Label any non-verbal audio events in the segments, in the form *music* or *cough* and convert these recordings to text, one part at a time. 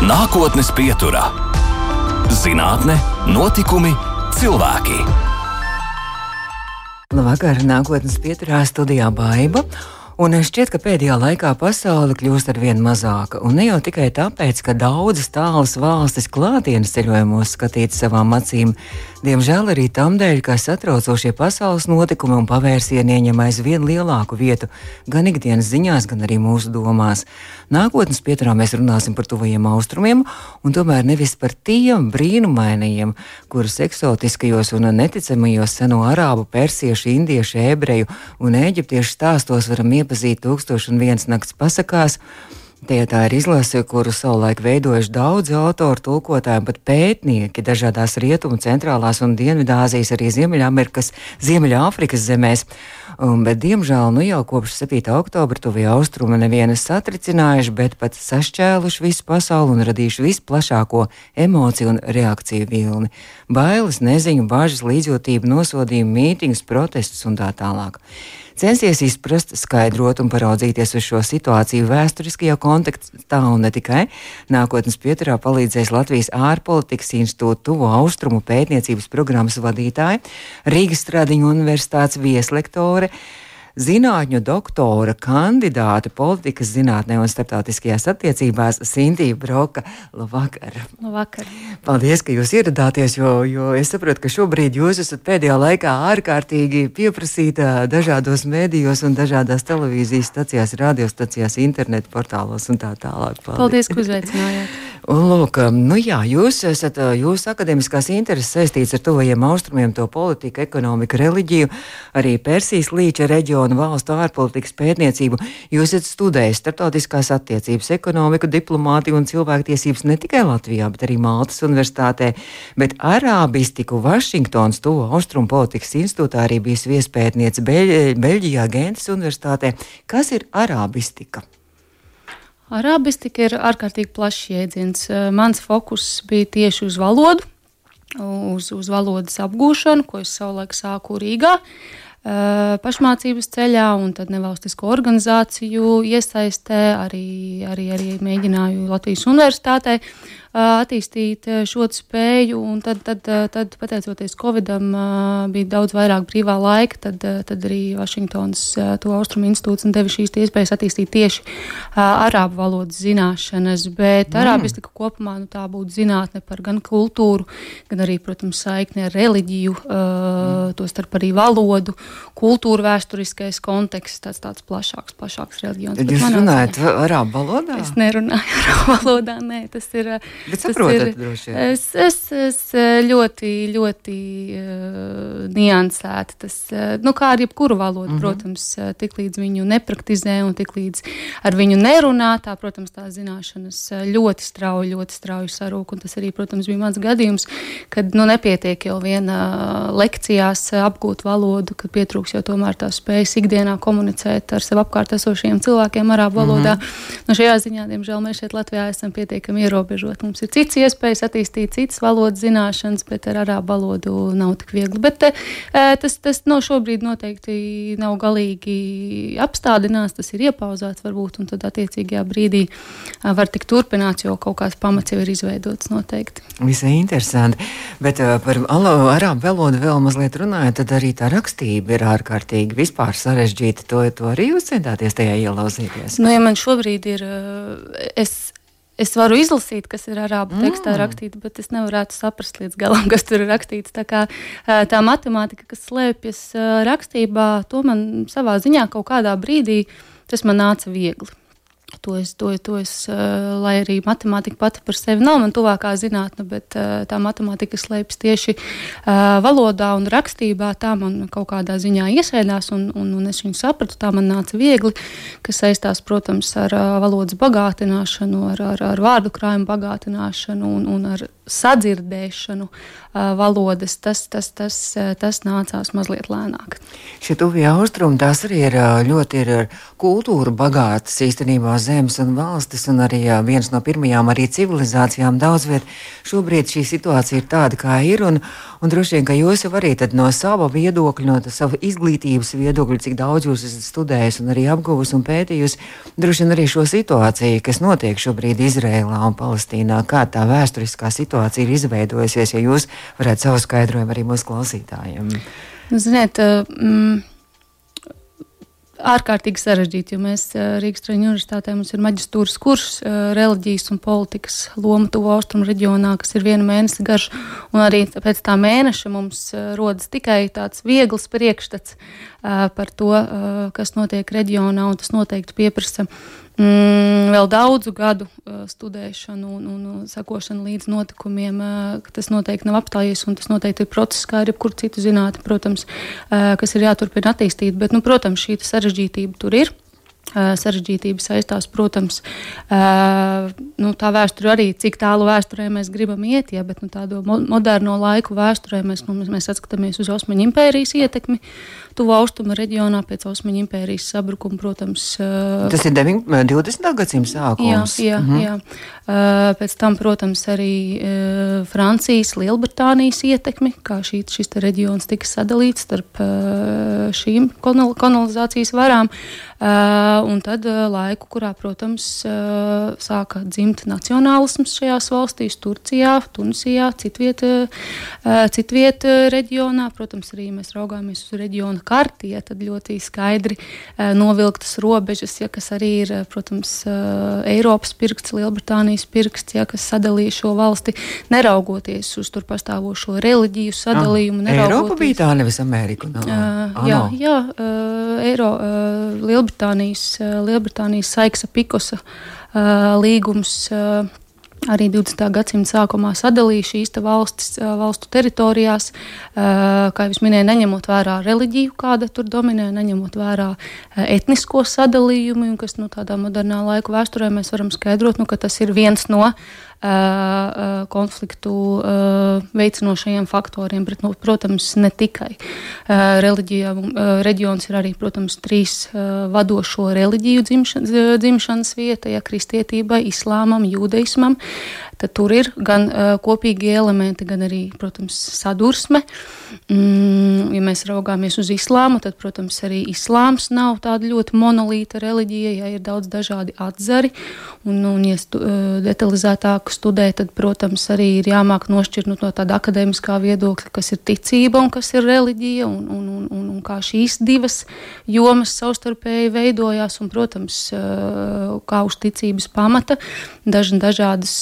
Nākotnes pieturā - zinātne, notikumi, cilvēki. Labvakar, nākotnes pieturā studijā Baiba. Un šķiet, ka pēdējā laikā pasaule kļūst ar vien mazāka. Un ne jau tikai tāpēc, ka daudzas tālas valstis klātienes ceļojumos skatīt savām acīm. Diemžēl arī tam dēļ, ka satraucošie pasaules notikumi un pavērsieni ieņem aizvien lielāku vietu gan ikdienas ziņās, gan arī mūsu domās. Nākotnes pieturā mēs runāsim par tuvajiem austrumiem, un tomēr nevis par tiem brīnumainajiem, kurus eksotiskajos un neticamajos seno arābu, persiešu, indiešu, ebreju un eģiptiešu stāstos varam iepazīt tūkstoši un viens nakts pasakās. Tie tā ir izlase, kuru savulaik veidojuši daudzi autori, tulkotāji, pat pētnieki dažādās rietumu, centrālās un dienvidāzijas, arī Ziemeļamerikas, Ziemeļāfrikas zemēs. Um, bet, diemžēl, nu jau kopš 7. oktobra tuvie austrumi nevienas satricinājuši, bet pat sašķēluši visu pasauli un radījuši visplašāko emociju un reakciju vilni. Bailes, neziņu, bažas, līdzjūtību, nosodījumu, mītīņus, protestus un tā tālāk censies izprast, skaidrot un paraudzīties uz šo situāciju vēsturiskajā kontekstā un ne tikai. Nākotnes pieturā palīdzēs Latvijas ārpolitikas institūta tuvo austrumu pētniecības programmas vadītāja, Rīgas Stradiņu universitātes vieslektore zinātņu doktora kandidāte politikas zinātnē un starptautiskajās attiecībās Sintīna Broka. Labvakar! Labvakar! Paldies, ka jūs ieradāties, jo, jo es saprotu, ka šobrīd jūs esat pēdējā laikā ārkārtīgi pieprasīta dažādos mēdījos un dažādās televīzijas stacijās, radiostacijās, internetu portālos un tā tālāk. Paldies, Paldies ka uzveicinājāt! Un, lūk, nu jā, jūs esat, jūsu akadēmiskās intereses saistīts ar tuvajiem austrumiem, to politiku, ekonomiku, reliģiju, arī Persijas līča reģionu valstu ārpolitikas pētniecību. Jūs esat studējis starptautiskās attiecības, ekonomiku, diplomātiju un cilvēktiesības ne tikai Latvijā, bet arī Maltas universitātē, bet arābistiku Vašingtons tuvo austrumu politikas institūtā arī bijis viespētniece Beļ Beļģijā, Gentas universitātē. Kas ir arābistika? Arābistika ir ārkārtīgi plašs jēdziens. Eh, mans fokus bija tieši uz valodu, uz, uz valodas apgūšanu, ko es savulaik sāku Rīgā. Eh, pašmācības ceļā, un tad nevalstisko organizāciju iesaistē, arī, arī, arī mēģināju Latvijas universitātē attīstīt šo spēju. Tad, tad, tad, pateicoties Covidam, bija daudz vairāk brīvā laika. Tad, tad arī Vašingtonas to austrumu institūts deva šīs iespējas attīstīt tieši arābu valodas zināšanas. Bet mm. arābistika kopumā nu, tā būtu zinātne par gan kultūru, gan arī, protams, saikni ar reliģiju, mm. to starp arī valodu, kultūru vēsturiskais konteksts, tāds, tāds plašāks, plašāks reģions. Jūs runājat arābu valodā? Es nerunāju *laughs* arābu valodā, nē, tas ir Bet saprotat, droši vien. Es, es, es ļoti, ļoti uh, niansēta. Tas, uh, nu, kā ar jebkuru valodu, mm -hmm. protams, tik līdz viņu nepraktizē un tik līdz ar viņu nerunā, tā, protams, tās zināšanas ļoti strauji, ļoti strauji sarūk. Un tas arī, protams, bija mans gadījums, kad nu, nepietiek jau viena lekcijās apgūt valodu, kad pietrūks jau tomēr tās spējas ikdienā komunicēt ar sev apkārt esošajiem cilvēkiem arābu valodā. Mm -hmm. nu, šajā ziņā, diemžēl, mēs šeit Latvijā esam pietiekami ierobežoti mums ir cits iespējas attīstīt citas valodas zināšanas, bet ar arābu valodu nav tik viegli. Bet eh, tas, tas no šobrīd noteikti nav galīgi apstādināts, tas ir iepauzēts varbūt, un tad attiecīgajā brīdī eh, var tikt turpināts, jo kaut kāds pamats jau ir izveidots noteikti. Visai interesanti. Bet uh, par arābu valodu vēl mazliet runājot, tad arī tā rakstība ir ārkārtīgi vispār sarežģīta. To, to arī jūs centāties tajā ielauzīties. Nu, ja man šobrīd ir, es es varu izlasīt, kas ir arābu mm. tekstā rakstīts, bet es nevarētu saprast līdz galam, *laughs* kas tur ir rakstīts. Tā, kā, tā matemātika, kas slēpjas rakstībā, to man savā ziņā kaut kādā brīdī tas man nāca viegli. To es, to, to es, lai arī matemātika pati par sevi nav man tuvākā zinātne, bet tā matemātika slēpjas tieši valodā un rakstībā. Tā man kaut kādā ziņā iesēdās, un, un, un es viņu sapratu. Tā man nāca viegli, kas saistās, protams, ar valodas bagātināšanu, ar, ar, ar vārdu krājumu bagātināšanu un, un ar sadzirdēšanu uh, valodas, tas, tas, tas, uh, tas nācās mazliet lēnāk. Šie tuvie austrumi, tās arī ir ļoti ir kultūra bagātas īstenībā zemes un valstis, un arī viens no pirmajām arī civilizācijām daudz viet. Šobrīd šī situācija ir tāda, kā ir, un, un droši vien, ka jūs jau arī no sava viedokļa, no sava izglītības viedokļa, cik daudz jūs esat studējis un arī apguvis un pētījis, droši vien arī šo situāciju, kas notiek šobrīd Izrēlā un Palestīnā, kā tā vēsturiskā situācija ir izveidojusies, ja jūs varētu savu skaidrojumu arī mūsu klausītājiem. Nu, ziniet, mm, ārkārtīgi sarežģīti, jo mēs Rīgas Traņu universitātē mums ir maģistūras kurs reliģijas un politikas loma tuvo austrumu reģionā, kas ir viena mēnesi garš, un arī pēc tā mēneša mums rodas tikai tāds viegls priekšstats par to, kas notiek reģionā, un tas noteikti pieprasa mm, vēl daudzu gadu uh, studēšanu un, un, un sekošanu līdz notikumiem. Uh, tas noteikti nav apstājies, tas noteikti ir process, kā arī jebkura cita zinātne, protams, uh, kas ir jāturpina attīstīt. Bet, nu, protams, šī sarežģītība tur ir. Sarežģītība saistās, protams, nu, tā vēsture arī, cik tālu vēsturē mēs gribam iet, ja, bet nu, tādu moderno laiku vēsturē mēs, nu, mēs skatāmies uz Osmaņu impērijas ietekmi tuvu austrumu reģionā pēc Osmaņu impērijas sabrukuma, protams. Tas ir 20. gadsimta sākums. Jā, jā, mhm. jā. Pēc tam, protams, arī Francijas, Lielbritānijas ietekmi, kā šī, šis reģions tika sadalīts starp šīm kolonizācijas varām. Un tad laiku, kurā, protams, sāka dzimt nacionālisms šajās valstīs, Turcijā, Tunisijā, citvietā citviet reģionā. Protams, arī mēs raugāmies uz reģionu karti, ja tad ļoti skaidri uh, novilktas robežas, ja, kas arī ir, protams, uh, Eiropas pirksts, Lielbritānijas pirksts, ja, kas sadalīja šo valsti, neraugoties uz tur pastāvošo reliģiju sadalījumu. Ah, Eiropa bija tā, nevis Amerika. No, uh, jā, jā uh, Eiro, uh, Lielbritānijas, uh, Lielbritānijas Saiksa Pikosa uh, līgums. Uh, arī 20. gadsimta sākumā sadalīja šīs valstis, valstu teritorijās, kā jau minēju, neņemot vērā reliģiju, kāda tur dominē, neņemot vērā etnisko sadalījumu, un kas nu, tādā modernā laika vēsturē mēs varam skaidrot, nu, ka tas ir viens no konfliktu veicinošajiem faktoriem, bet, nu, protams, ne tikai. Reliģija, reģions ir arī, protams, trīs vadošo reliģiju dzimšanas, dzimšanas vieta, ja kristietībai, islāmam, jūdeismam. Tad tur ir gan uh, kopīgi elementi, gan arī, protams, sadursme. Mm, ja mēs raugāmies uz islāmu, tad, protams, arī islāms nav tāda ļoti monolīta reliģija, ja ir daudz dažādi atzari. Un, un ja stu, uh, detalizētāk studē, tad, protams, arī ir jāmāk nošķirt no tāda akadēmiskā viedokļa, kas ir ticība un kas ir reliģija, un, un, un, un, un kā šīs divas jomas savstarpēji veidojās. Un, protams, uh, kā uz ticības pamata daž, dažādas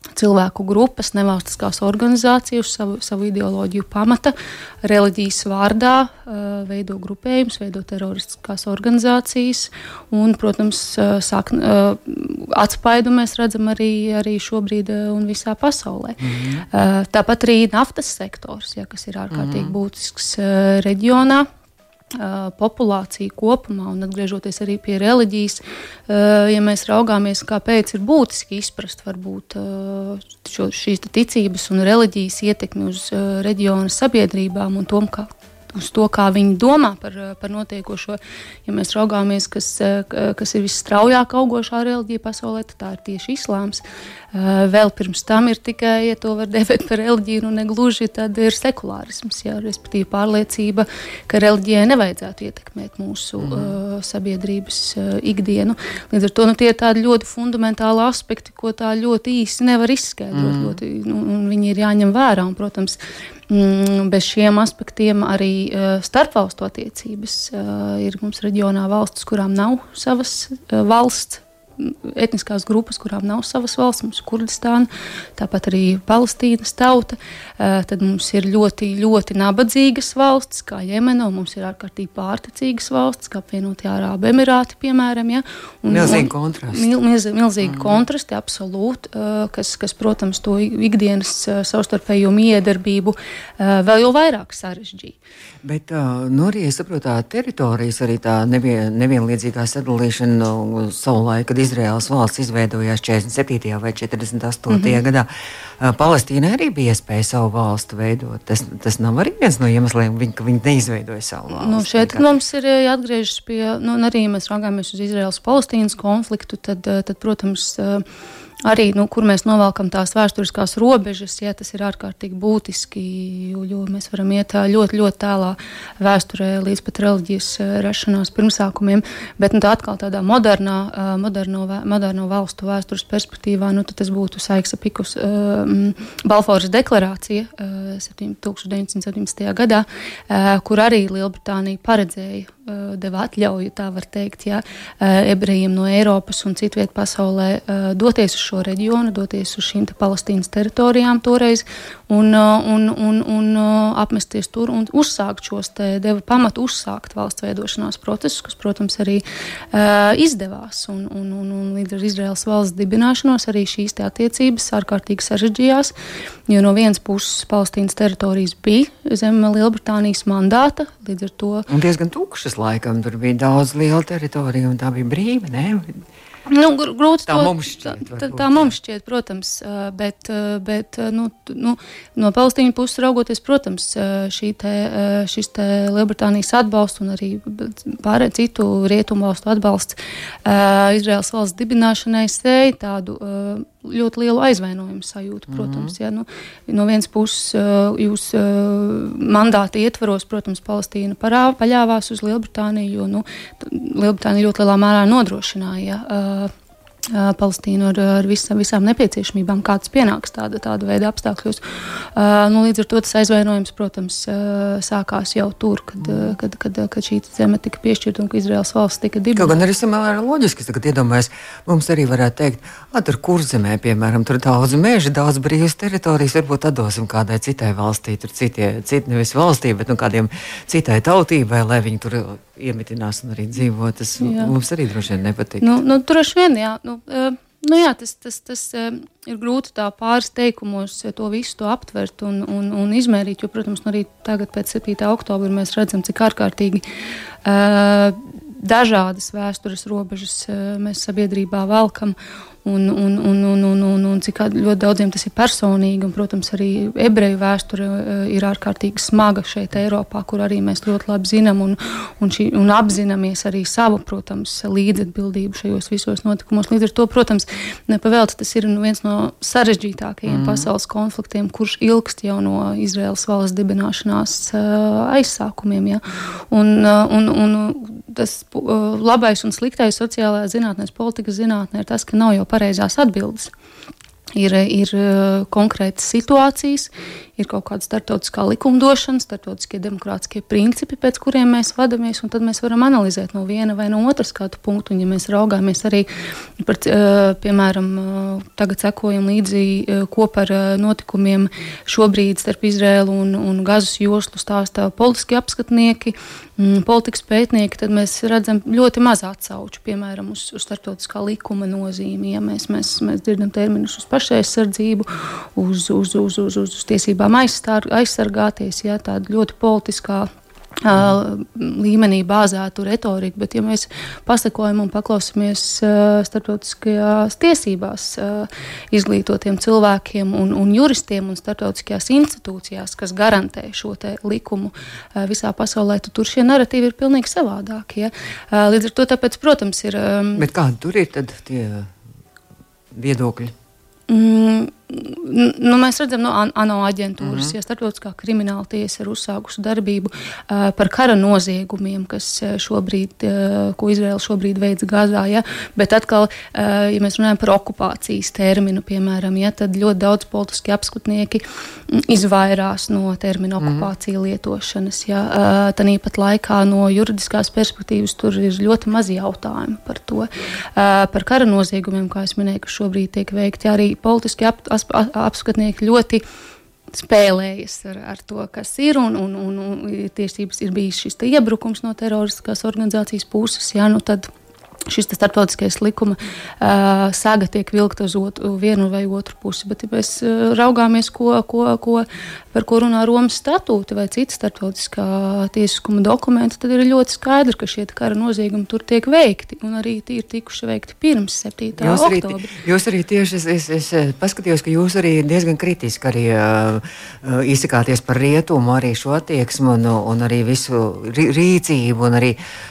cilvēku grupas, nevalstiskās organizācijas uz savu, savu ideoloģiju pamata, reliģijas vārdā veido grupējumus, veido teroristiskās organizācijas. Un, protams, sāk, atspaidu mēs redzam arī, arī šobrīd un visā pasaulē. Mm -hmm. Tāpat arī naftas sektors, ja, kas ir ārkārtīgi mm -hmm. būtisks reģionā populācija kopumā, un atgriežoties arī pie reliģijas, ja mēs raugāmies, kāpēc ir būtiski izprast varbūt šo, šīs ticības un reliģijas ietekmi uz reģiona sabiedrībām un tom, kā, uz to, kā viņi domā par, par notiekošo. Ja mēs raugāmies, kas, kas ir visstraujāk augošā reliģija pasaulē, tad tā ir tieši islāms. Vēl pirms tam ir tikai, ja to var devēt par reliģiju, nu negluži tad ir sekulārisms, jā, respektīvi pārliecība, ka reliģijai nevajadzētu ietekmēt mūsu mm. uh, sabiedrības uh, ikdienu. Līdz ar to nu, tie ir tādi ļoti fundamentāli aspekti, ko tā ļoti īsi nevar izskaidrot. Mm. Ļoti, nu, viņi ir jāņem vērā. Un, protams, mm, bez šiem aspektiem arī uh, starpvalstu attiecības uh, ir mums reģionā valstis, kurām nav savas uh, valsts etniskās grupas, kurām nav savas valsts, mums ir Kurdistāna, tāpat arī Palestīnas tauta. Tad mums ir ļoti, ļoti nabadzīgas valstis, kā Jemena, un mums ir ārkārtīgi pārticīgas valstis, kā apvienotie Arābu Emirāti, piemēram. Ja? Un, milzīgi kontrasti. Mil, milz, milzīgi mm. kontrasti, absolūti, kas, kas, protams, to ikdienas savstarpējo miedarbību vēl jau vairāk sarežģīja. Bet, nu, arī es saprotu, tā teritorijas arī tā nevien, nevienlīdzīgā sadalīšana nu, savu laiku, kad Izraels valsts izveidojās 47. vai 48. Mm -hmm. gadā, Palestīna arī bija iespēja savu valstu veidot. Tas, tas nav arī viens no iemesliem, viņi, ka viņi neizveidoja savu valsti. Nu, šeit nekā. mums ir jāatgriežas pie, nu, arī, mēs raugāmies uz Izraels-Palestīnas konfliktu, tad, tad protams, arī, nu, kur mēs novelkam tās vēsturiskās robežas, ja tas ir ārkārtīgi būtiski, jo, jo mēs varam iet ļoti, ļoti tālā vēsturē līdz pat reliģijas rašanās pirmsākumiem, bet nu, tā atkal tādā modernā, moderno, moderno valstu vēstures perspektīvā, nu, tas būtu Saiksa Pikus um, Balforas deklarācija uh, 1917. gadā, uh, kur arī Lielbritānija paredzēja deva atļauju, tā var teikt, ja, ebrejiem no Eiropas un citviet pasaulē eh, doties uz šo reģionu, doties uz šīm te Palestīnas teritorijām toreiz un, un, un, un apmesties tur un uzsākt šos te, deva pamatu uzsākt valsts veidošanās procesus, kas, protams, arī uh, izdevās. Un, un, un, un līdz ar Izraels valsts dibināšanos arī šīs attiecības ārkārtīgi sarežģījās, jo no vienas puses Palestīnas teritorijas bija zem Lielbritānijas mandāta, līdz ar to. Un diezgan tukšas laikam. Tur bija daudz liela teritorija, un tā bija brīva. Ne? Nu, grūti tā, to, mums šķiet, tā, tā, mums šķiet, protams, bet, bet nu, nu, no Palestīnas puses raugoties, protams, te, šis te Lielbritānijas atbalsts un arī pārējie citu rietumu valstu atbalsts Izraels valsts dibināšanai sēja tādu ļoti lielu aizvainojumu sajūtu. Protams, mm -hmm. ja, nu, no vienas puses jūs mandāta ietvaros, protams, Palestīna parā, paļāvās uz Lielbritāniju, jo nu, Lielbritānija ļoti lielā mērā nodrošināja Palestīnu ar, ar visam, visām nepieciešamībām, kādas pienāks tāda, tāda veida apstākļos. Nu, līdz ar to tas aizvainojums, protams, sākās jau tur, kad, kad, kad, kad šī zeme tika piešķirta un ka Izraels valsts tika dibināta. Kaut gan arī samērā loģiski, tagad iedomājas, mums arī varētu teikt, tur kurzemē, piemēram, tur daudz meža, daudz brīvas teritorijas, varbūt atdosim kādai citai valstī, tur citie, citi nevis valstī, bet nu, kādiem citai tautībai, lai viņi tur iemitinās un arī dzīvo. Tas jā. mums arī droši vien nepatīk. Nu, nu, droši vien, jā. Nu, Nu jā, tas, tas, tas uh, ir grūti tā pāris teikumos to visu to aptvert un, un, un izmērīt. Jo, protams, nu arī tagad, pēc 7. oktobra, mēs redzam, cik ārkārtīgi dažādas vēstures robežas mēs sabiedrībā velkam un, un, un, un, un, un, un cik ļoti daudziem tas ir personīgi. Un, protams, arī ebreju vēsture eh, ir ārkārtīgi smaga šeit, Eiropā, kur arī mēs ļoti labi zinām un, un, šī, un apzināmies arī savu, protams, līdzatbildību šajos visos notikumos. Līdz ar to, protams, nepavēlts tas ir nu, viens no sarežģītākajiem mm. pasaules konfliktiem, kurš ilgst jau no Izraels valsts dibināšanās uh, aizsākumiem. Ja? Un, uh, un, un tas labais un sliktais sociālajā zinātnē, politikas zinātnē ir tas, ka nav jau pareizās atbildes. Ir, ir uh, konkrētas situācijas, ir kaut kāda starptautiskā likumdošana, starptautiskie demokrātiskie principi, pēc kuriem mēs vadāmies, un tad mēs varam analizēt no viena vai no otras skatu punktu. Un, ja mēs raugāmies arī par, piemēram, tagad sekojam līdzi, ko par notikumiem šobrīd starp Izrēlu un, un Gazas joslu stāstā politiskie apskatnieki, mm, politikas pētnieki, tad mēs redzam ļoti maz atsauču, piemēram, uz, uz starptautiskā likuma nozīmi. Ja mēs, mēs, mēs dzirdam terminus uz pašaizsardzību, uz, uz, uz, uz, uz tiesībām aizstār, aizsargāties, ja tāda ļoti politiskā līmenī bāzētu retoriku, bet ja mēs pasakojam un paklausāmies starptautiskajās tiesībās izglītotiem cilvēkiem un, un juristiem un starptautiskajās institūcijās, kas garantē šo likumu visā pasaulē, tad tur šie narratīvi ir pilnīgi savādākie. Ja? Līdz ar to, tāpēc, protams, ir. Bet kādi tur ir tie viedokļi? Mm, nu, mēs redzam, no ANO aģentūras, mm -hmm. ja starptautiskā krimināla tiesa ir uzsākusi darbību uh, par kara noziegumiem, kas šobrīd, uh, ko Izraela šobrīd veids Gazā. Ja? Bet atkal, uh, ja mēs runājam par okupācijas terminu, piemēram, ja, tad ļoti daudz politiski apskatnieki izvairās no termina mhm. okupācija mm -hmm. lietošanas. Ja? Uh, Tāpat laikā no juridiskās perspektīvas tur ir ļoti maz jautājumu par to. Uh, par kara noziegumiem, kā es minēju, kas šobrīd tiek veikti arī politiski ap, apskatnieki ļoti spēlējas ar, ar to, kas ir. Un, un, un, un tiesības ir bijis šis iebrukums no teroristiskās organizācijas puses. Jā, nu tad, šis starptautiskais likuma uh, saga tiek vilkta uz otru, vienu vai otru pusi. Bet, ja mēs uh, raugāmies, ko, ko, ko, par ko runā Romas statūti vai citi starptautiskā tiesiskuma dokumenti, tad ir ļoti skaidrs, ka šie kara noziegumi tur tiek veikti un arī ir tikuši veikti pirms 7. Jūs arī, oktobra. Jūs arī tieši, es, es, es paskatījos, ka jūs arī diezgan kritiski arī, uh, izsakāties par rietumu, arī šo attieksmu un, un arī visu rīcību un arī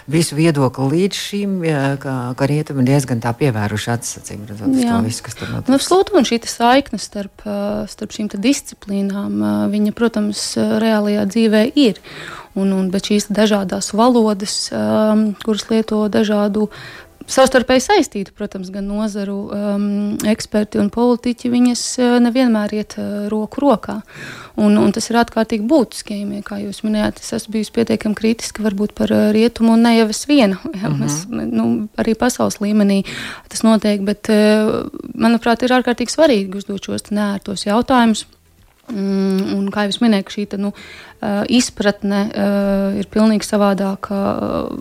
visu viedokli līdz šim. Ja, ka, ka rietumi diezgan tā pievēruši atsacīm redzot to visu, kas tur notiek. Nu, Absolūti, un šī saikne starp, starp šīm disciplīnām, viņa, protams, reālajā dzīvē ir. Un, un, bet šīs dažādas valodas, um, kuras lieto dažādu savstarpēji saistīti, protams, gan nozaru um, eksperti un politiķi, viņas uh, nevienmēr iet uh, roku rokā. Un, un tas ir ārkārtīgi būtiski, ja, kā jūs minējāt, es esmu bijusi pietiekami kritiska varbūt par uh, rietumu un ne jau es viena. *laughs* Ja, mm -hmm. es, nu, arī pasaules līmenī tas notiek, bet uh, manuprāt, ir ārkārtīgi svarīgi uzdot šos nērtos jautājumus. Mm, un, kā jau minēju, šī nu, uh, izpratne uh, ir pilnīgi savādāka uh,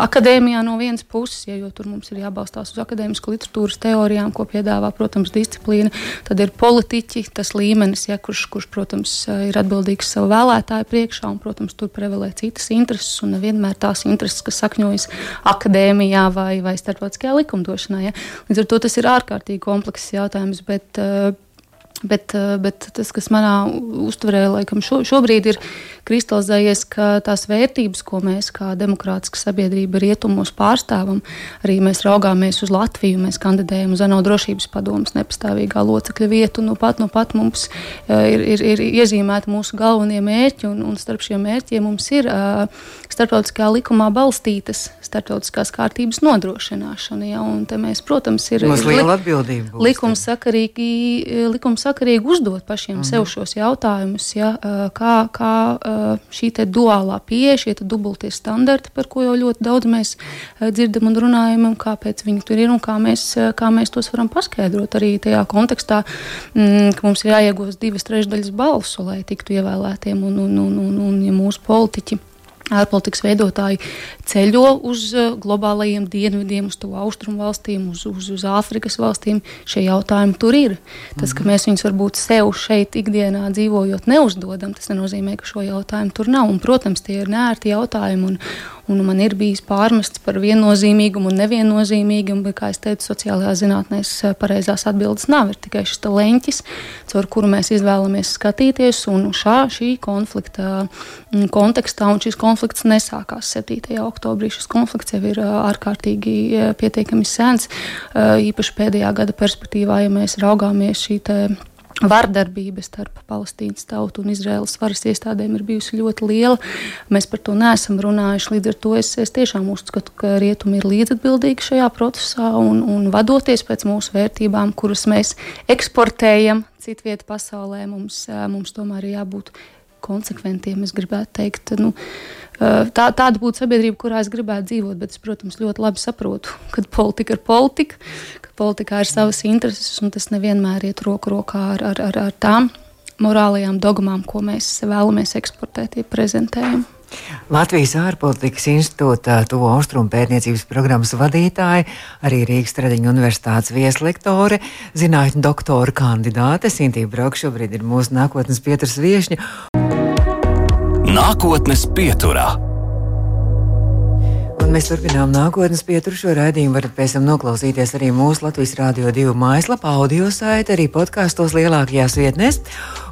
akadēmijā no vienas puses, ja, jo tur mums ir jābalstās uz akadēmisku literatūras teorijām, ko piedāvā, protams, disciplīna. Tad ir politiķi, tas līmenis, ja, kurš, kurš, protams, ir atbildīgs savu vēlētāju priekšā, un, protams, tur prevalē citas intereses, un nevienmēr tās intereses, kas sakņojas akadēmijā vai, vai starptautiskajā likumdošanā. Ja. Līdz ar to tas ir ārkārtīgi komplekss jautājums. Bet, uh, Bet, eh, bet tas, kas manā uztverē, laikam, šo, šobrīd ir kristalizējies, ka tās vērtības, ko mēs kā demokrātiska sabiedrība rietumos pārstāvam, arī mēs raugāmies uz Latviju, mēs kandidējam uz ANO drošības padomus nepastāvīgā locekļa vietu. Nu pat, nu pat mums uh, ir, ir, ir iezīmēti mūsu galvenie mērķi, un, un starp šiem mērķiem mums ir uh, starptautiskā likumā balstītas starptautiskās kārtības nodrošināšana. Ja, un te mēs, protams, ir likumsakarīgi likum sakarīgi uzdot pašiem -hmm. sev šos jautājumus, ja, kā, kā šī duālā pieeja, šie dubultie standarti, par ko jau ļoti daudz mēs dzirdam un runājam, un kāpēc viņi tur ir un kā mēs, kā mēs tos varam paskaidrot arī tajā kontekstā, mm, ka mums ir jāiegūst divas trešdaļas balsu, lai tiktu ievēlētiem un, un, un, un, un ja mūsu politiķi ārpolitikas veidotāji ceļo uz eh, globālajiem dienvidiem, uz to austrumu valstīm, uz, uz, uz Āfrikas valstīm. Šie jautājumi tur ir. Tas, ka mēs viņus varbūt sev šeit ikdienā dzīvojot neuzdodam, tas nenozīmē, ka šo jautājumu tur nav. Un, protams, tie ir nērti jautājumi. Un, Un man ir bijis pārmests par viennozīmīgumu un neviennozīmīgumu, bet, kā jau teicu, sociālajā zinātnē eh, pareizās atbildes nav. Ir tikai šis leņķis, caur kuru mēs izvēlamies skatīties. Un šā, šī konflikta mm, kontekstā, un šis konflikts nesākās 7. oktobrī, šis konflikts jau ir eh, ārkārtīgi eh, pietiekami sens. Īpaši pēdējā gada perspektīvā, ja mēs raugāmies šī Vardarbība starp Palestīnas tautu un Izraēlas varas iestādēm ir bijusi ļoti liela. Mēs par to neesam runājuši. Līdz ar to es, es tiešām uzskatu, ka rietumi ir līdzatbildīgi šajā procesā un, un vadoties pēc mūsu vērtībām, kuras mēs eksportējam citvietā pasaulē, mums, mums tomēr ir jābūt konsekventiem. Es gribētu teikt, nu, tā, tāda būtu sabiedrība, kurā es gribētu dzīvot. Bet es, protams, ļoti labi saprotu, ka politika ir politika, ka politikā ir savas intereses, un tas nevienmēr iet roku rokā ar, ar, ar, ar tām morālajām dogmām, ko mēs vēlamies eksportēt, ja prezentējam. Latvijas ārpolitikas institūta tuvo austrumu pētniecības programmas vadītāja, arī Rīgas Tradiņu universitātes vieslektore, zinātņu doktora kandidāte Sintīna Brauk šobrīd ir mūsu nākotnes pieturas viešņa. Nākotnes pieturā. Mēs turpinām nākotnes pieturu šo raidījumu. Varat pēc tam noklausīties arī mūsu Latvijas Rādio 2 mājaslapā, audio saiti, arī podkāstos lielākajās vietnēs.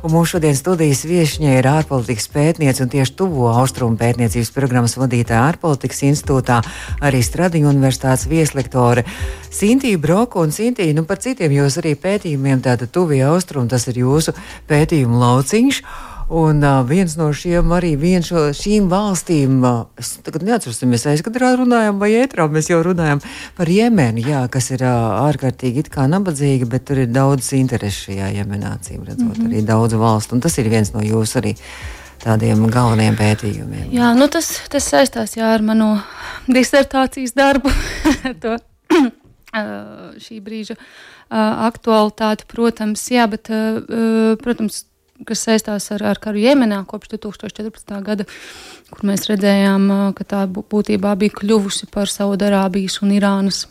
Un mūsu šodienas studijas viesņē ir ārpolitikas pētniece un tieši tuvo austrumu pētniecības programmas vadītāja ārpolitikas institūtā, arī Stradiņu universitātes vieslektore Sintīna Broka un Sintīna. Nu, par citiem jūs arī pētījumiem, tātad tuvie austrumi, tas ir jūsu pētījumu lauciņš. Un uh, viens no šiem arī viens no šīm valstīm, uh, es tagad neatceros, mēs aizkadrā runājam, vai ētrā mēs jau runājam par Jemenu, jā, kas ir uh, ārkārtīgi it kā nabadzīga, bet tur ir daudz interešu šajā Jemenā, cīm redzot, mm -hmm. arī daudz valstu. Un tas ir viens no jūsu arī tādiem galvenajiem pētījumiem. Jā, nu tas, tas saistās jā, ar manu disertācijas darbu. *laughs* to, *clears throat* šī brīža aktualitāti, protams, jā, bet, protams, kas saistās ar, ar karu Jemenā kopš 2014. gada, kur mēs redzējām, ka tā būtībā bija kļuvusi par Saudarābijas un Irānas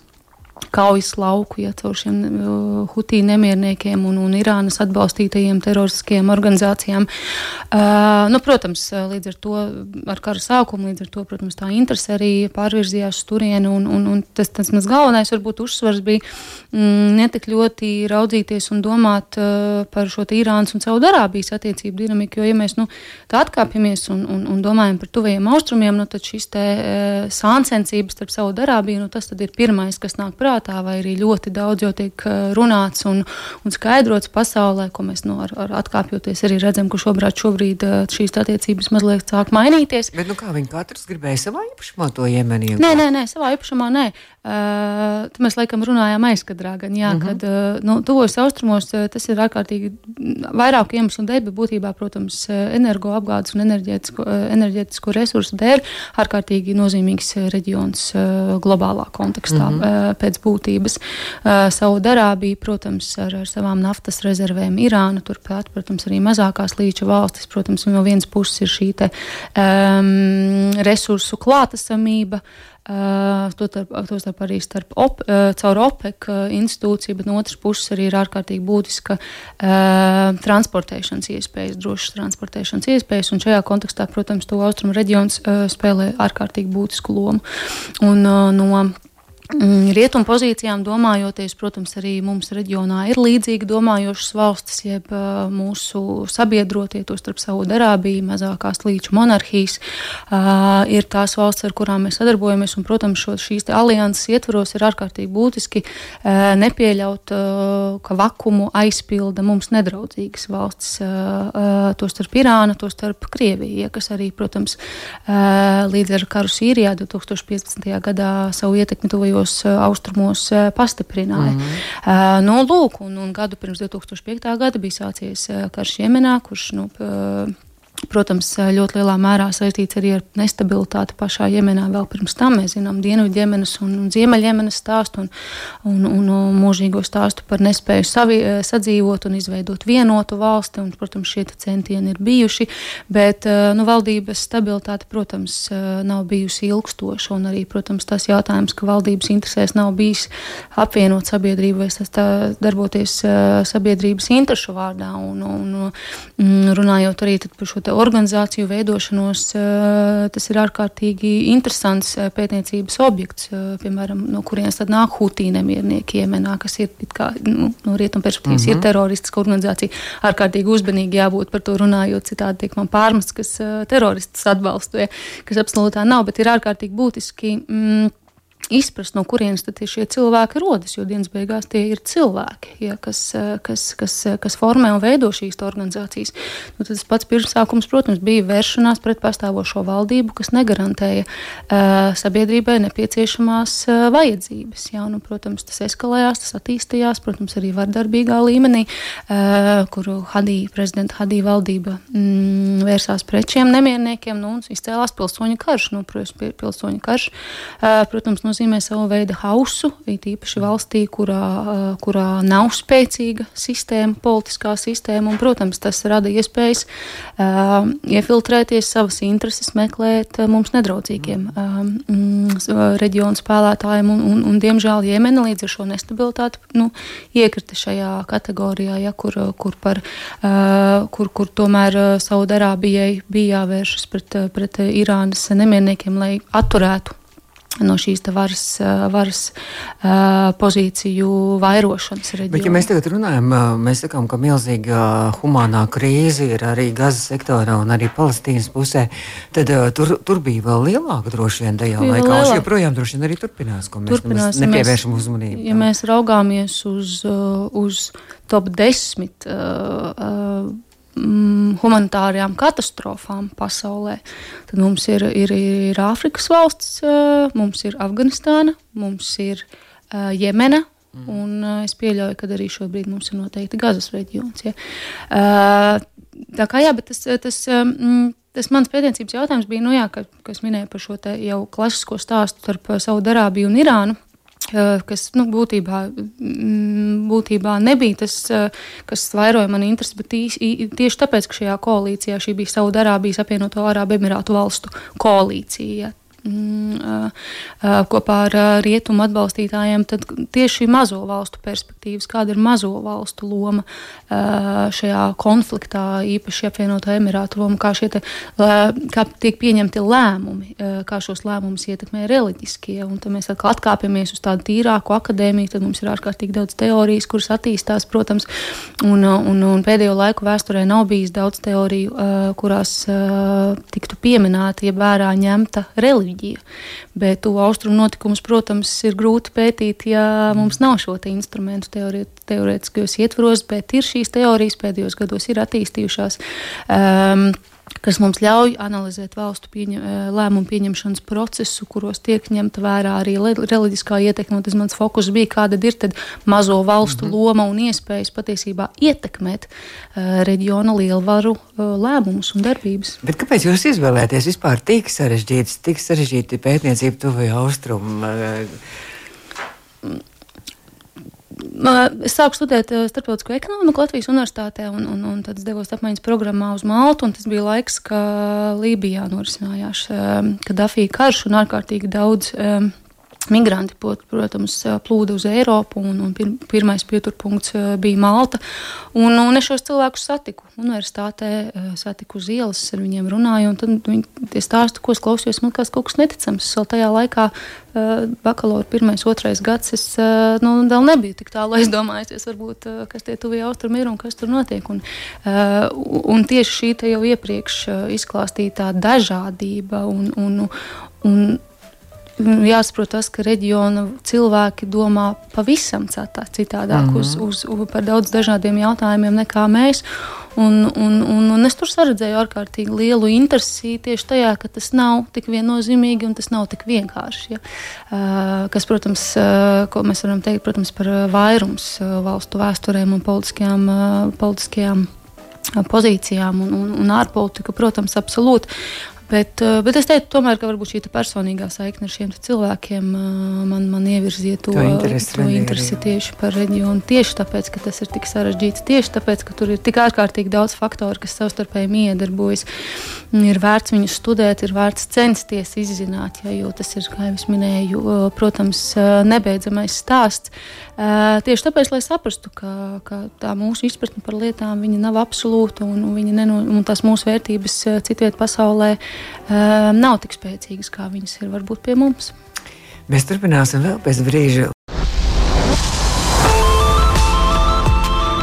kaujas lauku, ja caur šiem uh, hutī nemierniekiem un, un Irānas atbalstītajiem teroristiskajām organizācijām. Uh, nu, protams, līdz ar to, ar kara sākumu, līdz ar to, protams, tā interese arī pārvirzījās uz turieni, un, un, un tas, tas mans galvenais, varbūt, uzsvars bija mm, netik ļoti raudzīties un domāt uh, par šo Irānas un Saudarābijas attiecību dinamiku, jo, ja mēs, nu, tā atkāpjamies un, un, un domājam par tuvajiem austrumiem, nu, tad šis te uh, sāncensības starp Saudarābiju, nu, tas tad ir pirmais, kas nāk prātā prātā, vai arī ļoti daudz jau tiek eh, runāts un, un skaidrots pasaulē, ko mēs nu, ar, ar atkāpjoties arī redzam, ka šobrīd, šobrīd eh, šīs attiecības mazliet sāk mainīties. Bet nu, kā viņi katrs gribēja savā īpašumā to iemenīt? Nē, nē, nē, savā īpašumā nē. Uh, mēs laikam runājām aizkadrā, gan jā, mm -hmm. kad uh, nu, tuvos austrumos uh, tas ir ārkārtīgi vairāku iemeslu dēļ, bet būtībā, protams, energoapgādes un enerģētisko, enerģētisko resursu dēļ ārkārtīgi nozīmīgs reģions uh, globālā kontekstā mm -hmm. uh, pēc būtības. Uh, Saudarābija, protams, ar, ar savām naftas rezervēm, Irāna, turpat, protams, arī mazākās līča valstis, protams, no vienas puses ir šī te, um, resursu klātesamība. Uh, Tostarp arī starp op, uh, caur OPEC uh, institūciju, bet no otras puses arī ir ārkārtīgi būtiska transportēšanas iespējas, drošas transportēšanas iespējas. Un šajā kontekstā, protams, to austrumu reģions spēlē ārkārtīgi būtisku lomu. Un, no rietumu pozīcijām domājoties, protams, arī mums reģionā ir līdzīgi domājošas valstis, jeb mūsu sabiedrotie, to starp Saudārābiju, mazākās līča monarhijas, ir tās valsts, ar kurām mēs sadarbojamies. Un, protams, šo, šīs alianses ietvaros ir ārkārtīgi būtiski nepieļaut, ka vakumu aizpilda mums nedraudzīgas valstis, to starp Irānu, to starp Krieviju, kas arī, protams, līdz ar karu Sīrijā 2015. gadā savu ietekmi tuvojo tuvajos eh, austrumos eh, pastiprināja. Mm -hmm. nu, lūk, un, un gadu pirms 2005. gada bija sācies karš Jemenā, kurš nu, Protams, ļoti lielā mērā saistīts arī ar nestabilitāti pašā Jemenā. Vēl pirms tam mēs zinām Dienvidjemenas un, Ziemeļjemenas stāstu un, un, un, mūžīgo stāstu par nespēju savi, sadzīvot un izveidot vienotu valsti. Un, protams, šie centieni ir bijuši, bet nu, valdības stabilitāte, protams, nav bijusi ilgstoša. Un arī, protams, tas jautājums, ka valdības interesēs nav bijis apvienot sabiedrību vai darboties sabiedrības interešu vārdā. Un, un, un runājot arī par šo organizāciju veidošanos, eh, tas ir ārkārtīgi interesants eh, pētniecības objekts. Eh, piemēram, no kurienes tad nāk Hutī nemiernieki Jemenā, kas ir kā, nu, no rietumu perspektīvas, mm -hmm. ir mhm. teroristiska organizācija. Ārkārtīgi uzmanīgi jābūt par to runājot, citādi tiek man pārmests, kas teroristus atbalstoja, kas absolūtā nav, bet ir ārkārtīgi būtiski. Mm, izprast, no kurienes šie cilvēki rodas. Jo dienas beigās tie ir cilvēki, ja, kas, kas, kas, kas formē un veido šīs organizācijas. Nu, tas pats pirmsākums, protams, bija vēršanās pret pastāvošo valdību, kas negarantēja uh, sabiedrībai nepieciešamās uh, vajadzības. Ja, nu, protams, tas eskalējās, tas attīstījās, protams, arī vardarbīgā līmenī, uh, kuru Hadī, prezidenta Hadī valdība mm, vērsās pret šiem nemierniekiem nu, izcēlās pilsoņu karš. Nu, protams, pilsoņu karš, uh, protams, nozīmē savu veidu hausu, it īpaši valstī, kurā, kurā nav spēcīga sistēma, politiskā sistēma. Un, protams, tas rada iespējas uh, iefiltrēties savas intereses, meklēt uh, mums nedraudzīgiem uh, reģionu spēlētājiem. Un, un, un, diemžēl Jemena līdz ar šo nestabilitāti nu, iekrita šajā kategorijā, ja, kur, kur, par, uh, kur, kur tomēr Saudārābijai bija jāvēršas pret, pret Irānas nemierniekiem, lai atturētu no šīs varas, varas pozīciju vairošanas reģionā. Bet, ja mēs tagad runājam, mēs sakām, ka milzīga humānā krīze ir arī Gazas sektorā un arī Palestīnas pusē, tad tur, tur bija vēl lielāka droši vien tajā bija laikā. Lielāk. Joprojām droši vien arī turpinās, ko mēs Turpinās, nepievēršam mēs, uzmanību. Ja mēs raugāmies uz, uz top 10. Uh, uh, mm, humanitārajām katastrofām pasaulē, tad mums ir, ir, ir Āfrikas valsts, uh, mums ir Afganistāna, mums ir uh, Jemena. Mm. Un, uh, es pieļauju, ka arī šobrīd mums ir noteikti Gazas reģions. Ja. Uh, tā kā jā, bet tas, tas, um, tas mans pētniecības jautājums bija, nu jā, ka, kas minēja par šo jau klasisko stāstu starp Saudārābiju un Irānu. Kas nu, būtībā, būtībā nebija tas, kas vairoja manu interesi, bet tieši tāpēc, ka šajā koalīcijā šī bija Saudārābijas apvienoto Arābu Emirātu valstu koalīcija. Mm, kopā ar rietumu atbalstītājiem, tad tieši mazo valstu perspektīvas, kāda ir mazo valstu loma šajā konfliktā, īpaši apvienotā Emirātu loma, kā, te, kā tiek pieņemti lēmumi, kā šos lēmumus ietekmē reliģiskie. Un tad mēs atkal atkāpjamies uz tādu tīrāku akadēmiju, tad mums ir ārkārtīgi daudz teorijas, kuras attīstās, protams, un, un, un pēdējo laiku vēsturē nav bijis daudz teoriju, kurās tiktu pieminēta, ja vērā ņemta reliģija reliģija. Bet to austrumu notikumus, protams, ir grūti pētīt, ja mums nav šo te instrumentu teorētiskajos ietvaros, bet ir šīs teorijas pēdējos gados ir attīstījušās. Um, kas mums ļauj analizēt valstu pieņem, eh, lēmumu pieņemšanas procesu, kuros tiek ņemta vērā arī reliģiskā ietekme. Tas mans fokus bija, kāda ir mazo valstu mm -hmm. loma un iespējas patiesībā ietekmēt uh, reģiona lielvaru uh, lēmumus un darbības. Bet kāpēc jūs izvēlēties vispār tik sarežģītas, tik sarežģīta pētniecība tuvajā austrumu? Uh, Es sāku studēt starptautisko ekonomiku Latvijas Universitātē, un, un, un tad devos apmaiņas programmā uz Maltu. Tas bija laiks, kad Lībijā norisinājās Kadafija karš un ārkārtīgi daudz. Um, Migranti, protams, plūda uz Eiropu, un, un pir, pirmais pieturpunkts bija Malta. Un, un es šos cilvēkus satiku universitātē, satiku uz ielas, ar viņiem runāju. Tad viņi tie stāsti, ko es klausījos, man liekas, kaut kas neticams. Es vēl tajā laikā, bakalaura pirmais, otrais gads, es nu, vēl nebiju tik tālu *laughs* aizdomājusies, varbūt, kas tie tuvie austrumi ir un kas tur notiek. Un, un tieši šī jau iepriekš izklāstītā dažādība un, un, un jāsaprot tas, ka reģiona cilvēki domā pavisam citādāk mm -hmm. uz, uz, uz par daudz dažādiem jautājumiem nekā mēs. Un, un, un, un es tur saredzēju ārkārtīgi lielu interesi tieši tajā, ka tas nav tik viennozīmīgi un tas nav tik vienkārši. Ja? Uh, kas, protams, uh, ko mēs varam teikt protams, par vairums uh, valstu vēsturēm un politiskajām, uh, politiskajām pozīcijām un, un, un ārpolitika, protams, absolūti. Bet, eh, bet es teiktu, tomēr, ka varbūt šī personīgā saikne ar šiem cilvēkiem eh, man, man ievirzīja to, to interesi, to interesi tieši par reģionu. Tieši tāpēc, ka tas ir tik sarežģīts, tieši tāpēc, ka tur ir tik ārkārtīgi daudz faktoru, kas savstarpēji miedarbojas. Ir vērts viņus studēt, ir vērts censties izzināt, ja, jo tas ir, kā jau minēju, protams, nebeidzamais stāsts. Tieši tāpēc, lai saprastu, ka, ka tā mūsu izpratne par lietām nav absolūta un, un, neno, un tās mūsu vērtības citviet pasaulē uh, nav tik spēcīgas, kā viņas ir varbūt pie mums. Mēs turpināsim vēl pēc brīža.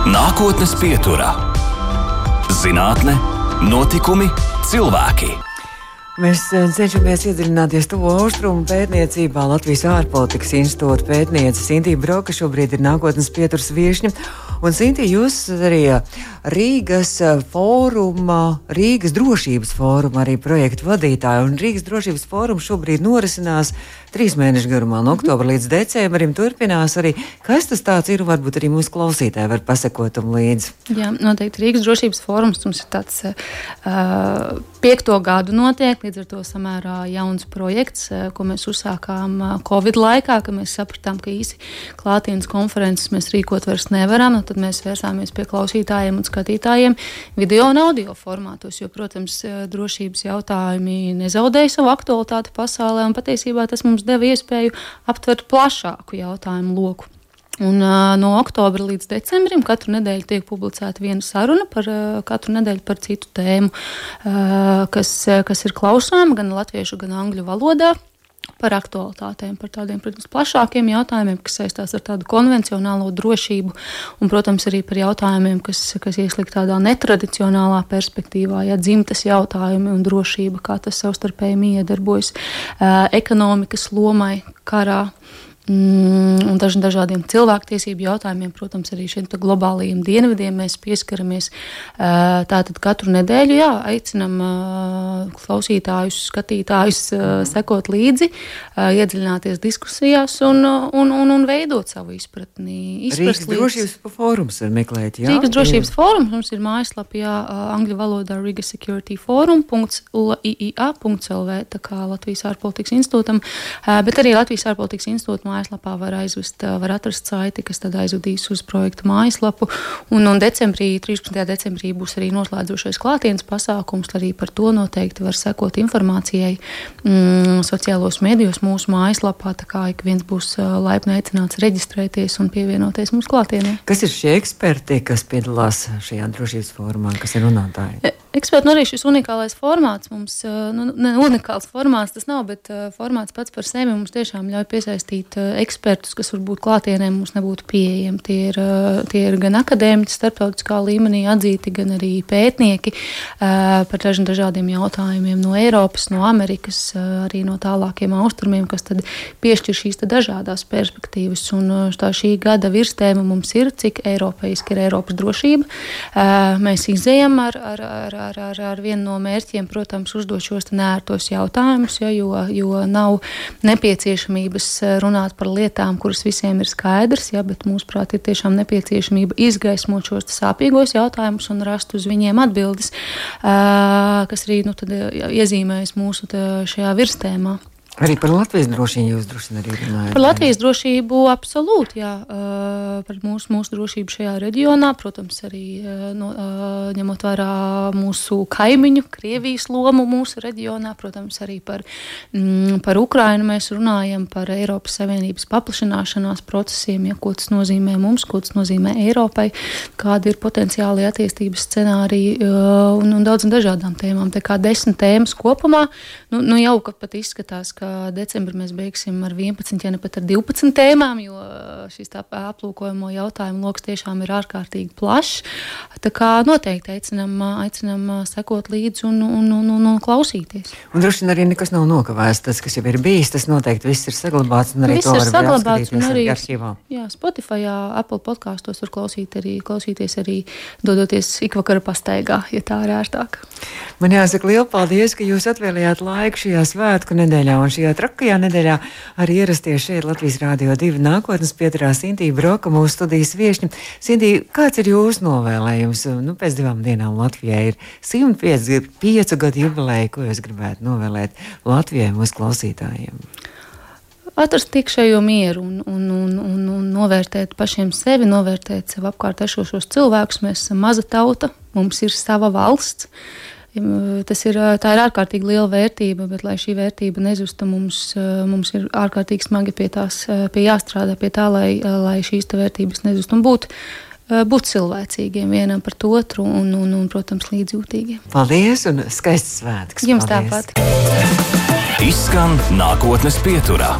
Nākotnes pieturā - zinātne, notikumi, cilvēki. Mēs cenšamies iedziļināties to austrumu pētniecībā. Latvijas ārpolitikas institūta pētniece Sintīna Broka šobrīd ir nākotnes pieturas viešņa. Un, Sinti, jūs arī Rīgas fóruma, Rīgas drošības fóruma arī projektu vadītāja. Un Rīgas drošības fórums šobrīd norisinās trīs mēnešu garumā, no oktobra līdz decembrim. Turpinās arī, kas tas tāds ir, varbūt arī mūsu klausītāji var pasekot tam līdzi. Jā, noteikti Rīgas drošības fórums mums ir tāds uh, piekto gadu notiek, līdz ar to samērā jauns projekts, uh, ko mēs uzsākām uh, Covid laikā, kad mēs sapratām, ka īsi klātienes konferences mēs rīkot vairs nevaram tad mēs vērsāmies pie klausītājiem un skatītājiem video un audio formātos. Jo, protams, drošības jautājumi nezaudēja savu aktualitāti pasaulē, un patiesībā tas mums deva iespēju aptvert plašāku jautājumu loku. Un, uh, no oktobra līdz decembrim katru nedēļu tiek publicēta viena saruna par uh, katru nedēļu par citu tēmu, uh, kas, kas ir klausāma gan latviešu, gan angļu valodā par aktualitātēm, par tādiem, protams, plašākiem jautājumiem, kas saistās ar tādu konvencionālo drošību, un, protams, arī par jautājumiem, kas, kas ieslikt tādā netradicionālā perspektīvā, ja dzimtas jautājumi un drošība, kā tas savstarpēji iedarbojas ekonomikas lomai karā. Mm, un daž, dažādiem cilvēktiesību jautājumiem, protams, arī šiem globālajiem dienvidiem mēs pieskaramies. Tātad katru nedēļu jā, aicinam klausītājus, skatītājus sekot līdzi, iedziļināties diskusijās un, un, un, un veidot savu izpratni. Rīgas drošības fórums ir meklēt, jā? Rīgas drošības fórums mums ir mājaslapā, jā, angļu valodā Riga Security Forum.ia.lv, tā kā Latvijas ārpolitikas institūtam, bet arī Latvijas ārpolitikas institūta mājaslapā var aizvest, var atrast saiti, kas tad aizvedīs uz projektu mājaslapu. Un, un decembrī, 13. decembrī būs arī noslēdzošais klātienes pasākums, arī par to noteikti var sekot informācijai mm, sociālos medijos mūsu mājaslapā, tā kā ik viens būs laipni aicināts reģistrēties un pievienoties mūsu klātienē. Kas ir šie eksperti, kas piedalās šajā drošības formā, kas ir runātāji? Eksperti, nu arī šis unikālais formāts mums, nu, ne unikāls formāts tas nav, bet uh, formāts pats par sevi mums tiešām ļauj piesaistīt uh, ekspertus, kas varbūt klātienē mums nebūtu pieejami. Tie ir, tie ir gan akadēmiķi, starptautiskā līmenī atzīti, gan arī pētnieki par dažādiem jautājumiem no Eiropas, no Amerikas, arī no tālākiem austrumiem, kas piešķir šīs dažādas perspektīvas. Un tā šī gada virstēma mums ir, cik eiropeiski ir Eiropas drošība. Mēs izējam ar, ar, ar, ar, ar, ar vienu no mērķiem, protams, uzdot šos nērtos jautājumus, ja, jo, jo nav nepieciešamības eh, runāt par lietām, kuras visiem ir skaidrs, ja, bet mūsuprāt ir tiešām nepieciešamība izgaismot šos sāpīgos jautājumus un rast uz viņiem atbildes, eh, kas arī nu, iezīmējas mūsu šajā virstēmā. Arī par Latvijas drošību jūs droši vien arī runājat. Par Latvijas drošību absolūti, jā. Par mūsu, mūsu drošību šajā reģionā, protams, arī no, ņemot vērā mūsu kaimiņu, Krievijas lomu mūsu reģionā, protams, arī par, mm, par Ukrainu mēs runājam, par Eiropas Savienības paplašināšanās procesiem, ja, ko tas nozīmē mums, ko tas nozīmē Eiropai, kādi ir potenciāli attīstības scenāriji un, un daudz un dažādām tēmām. Tā kā desmit tēmas kopumā, nu, nu jau pat izskatās, ka ka decembrī mēs beigsim ar 11, ja ne pat ar 12 tēmām, jo šis aplūkojamo jautājumu lokus tiešām ir ārkārtīgi plašs. Tā kā noteikti aicinam, aicinam sekot līdzi un, un, un, un, un klausīties. Un droši vien arī nekas nav nokavēts. Tas, kas jau ir bijis, tas noteikti viss ir saglabāts. Arī viss ir saglabāts. Un arī arhīvā. Jā, Spotify, Apple podkāstos var klausīt arī, klausīties arī dodoties ikvakara pastaigā, ja tā ir ērtāk. Man jāsaka liels paldies, ka jūs atvēlējāt laiku šajā svētku nedēļā un šajā trakajā nedēļā arī ierasties šeit Latvijas Rādio 2 nākotnes pieturā Sintī Broka, mūsu studijas viešņa. Sintī, kāds ir jūsu novēlējums? Nu, pēc divām dienām Latvijai ir 105 gadu jubileja, ko jūs gribētu novēlēt Latvijai mūsu klausītājiem? atrast iekšējo mieru un, un, un, un, un novērtēt pašiem sevi, novērtēt sev apkārt esošos cilvēkus. Mēs esam maza tauta, mums ir sava valsts. Tas ir, tā ir ārkārtīgi liela vērtība, bet, lai šī vērtība nezustu, mums, mums ir ārkārtīgi smagi pie tās pie jāstrādā, pie tā, lai, lai šīs vērtības nezustu un būtu būt cilvēcīgiem vienam pret otru un, un, un protams, līdzjūtīgiem. Paldies un skaists svētks! Jums tāpat! Izskan nākotnes pieturā.